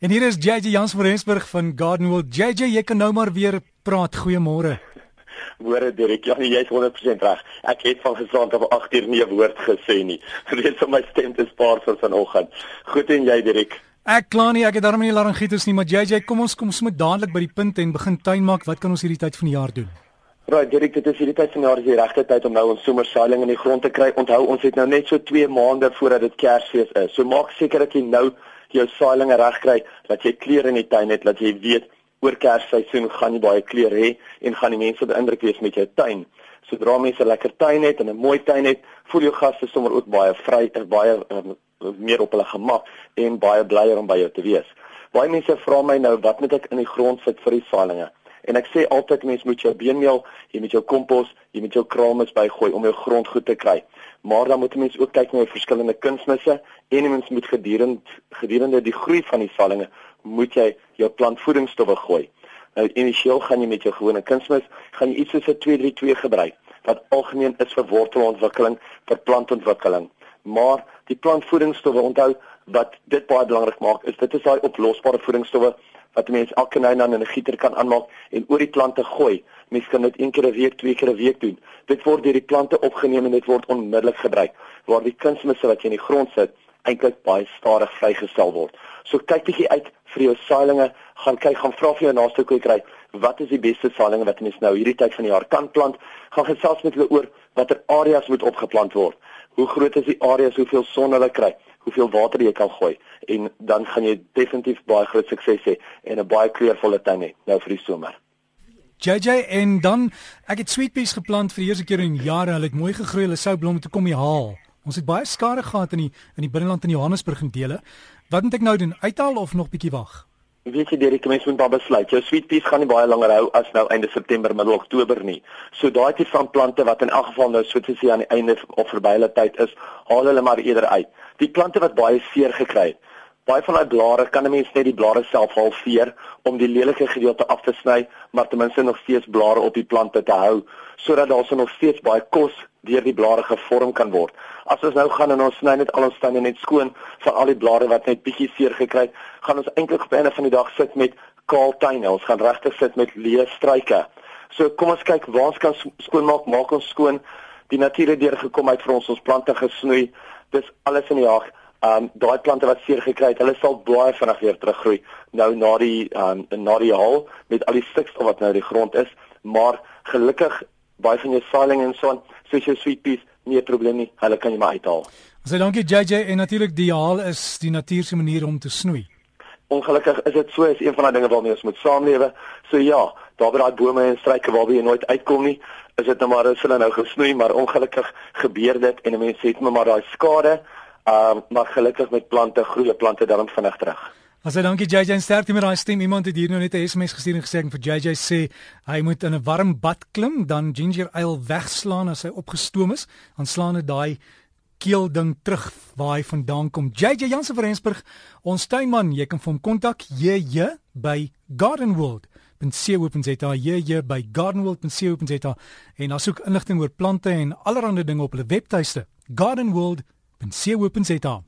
En hier is JJ Jans van Rensburg van Gardenwold. JJ, jy kan nou maar weer praat. Goeiemôre. Môre Derek, ja, jy is 100% reg. Ek het van gisterand op 8 uur nie 'n woord gesê nie. Weet vir my stem te spaar vir vanoggend. Goed en jy Derek? Ek kla nie, ek het daarom nie laryngitis nie, maar JJ, kom ons kom sommer dadelik by die punt en begin tuin maak. Wat kan ons hierdie tyd van die jaar doen? Right, Derek, dit is hierdie tyd van die jaar is die regte tyd om nou ons somersailing in die grond te kry. Onthou, ons het nou net so 2 maande voordat dit Kersfees is. So maak seker dat jy nou jou saailinge reg kry, dat jy kleure in die tuin het, dat jy weet oor Kersseisoen gaan jy baie kleure hê en gaan die mense beïndruk wees met jou tuin. Sodra mense 'n lekker tuin het en 'n mooi tuin het, voel jou gaste sommer ook baie vry en baie um, meer op hulle gemak en baie blyer om by jou te wees. Baie mense vra my nou wat moet ek in die grond sit vir die saailinge? En ek sê altyd mense moet jou beenmeel, jy moet jou kompos, jy moet jou kramis bygooi om jou grond goed te kry. Maar dan moet mense ook kyk na die verskillende kunsmisse en mens moet gedurende gedurende die groei van die sallinge moet jy jou plantvoedingsstowwe gooi. Nou initieel gaan jy met jou gewone kunsmis gaan jy iets soos 'n 232 gebruik wat algemeen is vir wortelontwikkeling, vir plantontwikkeling. Maar die plantvoedingsstowwe onthou wat dit baie belangrik maak is dit is daai oplosbare voedingsstowwe wat mense elke nou en dan in 'n gieter kan aanmaak en oor die plante gooi. Mens kan dit een keer 'n week, twee keer 'n week doen. Dit word deur die plante opgeneem en dit word onmiddellik gebruik. Waar die kunsmisse wat jy in die grond sit eintlik baie stadig vrygestel word. So kyk bietjie uit vir jou saailinge, gaan kyk, gaan vra vir jou naaste kwekery, wat is die beste saailinge wat mens nou hierdie tyd van die jaar kan plant? Gaan gesels met hulle oor watter areas moet opgeplant word. Hoe groot is die areas, hoeveel son hulle kry? Hoeveel water jy kan gooi en dan gaan jy definitief baie groot sukses hê en 'n baie kleurvolle tuin hê nou vir die somer. JJ en dan ek het sweet peas geplant vir die eerste keer in jare. Hulle het mooi gegroei. Hulle sou blomme toe kom hier haal. Ons het baie skade gehad in die in die binneland in Johannesburg en dele. Wat moet ek nou doen? Uithaal of nog bietjie wag? Weet jy Derek, mens moet maar besluit. Jou sweet peas gaan nie baie langer hou as nou einde September, middel Oktober nie. So daai tipe van plante wat in elk geval nou soos jy sê aan die einde of verby hulle tyd is, haal hulle maar eerder uit die plante wat baie seer gekry het. Baie van daai blare kan 'n mens net die blare self halveer om die lelike gedeelte af te sny, maar ten minste nog steeds blare op die plante te hou sodat daar se nog steeds baie kos deur die blare gevorm kan word. As ons nou gaan en ons sny net al ons tuine net skoon van al die blare wat net bietjie seer gekry het, gaan ons eintlik op 'n einde van die dag sit met kaal tuine. Ons gaan regtig sit met leë struike. So kom ons kyk waar ons kan skoonmaak, maak ons skoon. Die natuur het deurgekom uit vir ons ons plante gesnoei dis alles in die jag. Um daai plante wat seer gekry het, hulle sal baie vinnig weer teruggroei nou na die um na die haal met al die stikstof wat nou in die grond is, maar gelukkig baie van jou saailing en so aan, soos jou sweet peas, nie 'n probleem nie. Hulle kan jy maar uithaal. Ons sê dankie JJ en natuurlik die haal is die natuur se manier om te snoei. Ongelukkig is dit so is een van daai dinge waarmee ons moet saamlewe. So ja, daar by daai bome en struike waarby jy nooit uitkom nie, is dit nou maar as hulle nou gesnoei, maar ongelukkig gebeur dit en mense het maar daai skade. Ehm uh, maar gelukkig met plante groei plante dan vinnig terug. As jy dankie JJ en sterkte met daai stem. Iemand het hier nou net 'n SMS gestuur en gesê ek vir JJ sê hy moet in 'n warm bad klim, dan ginger ale wegslaan as hy opgestoom is, dan slaan dit daai keel ding terug waar hy vandaan kom. JJ Jansen van Rensburg, ons tuinman, jy kan hom kontak. JJ by Gardenwold gardenworld.co.za jy by gardenworld.co.za en asook inligting oor plante en allerlei dinge op hulle webtuiste gardenworld.co.za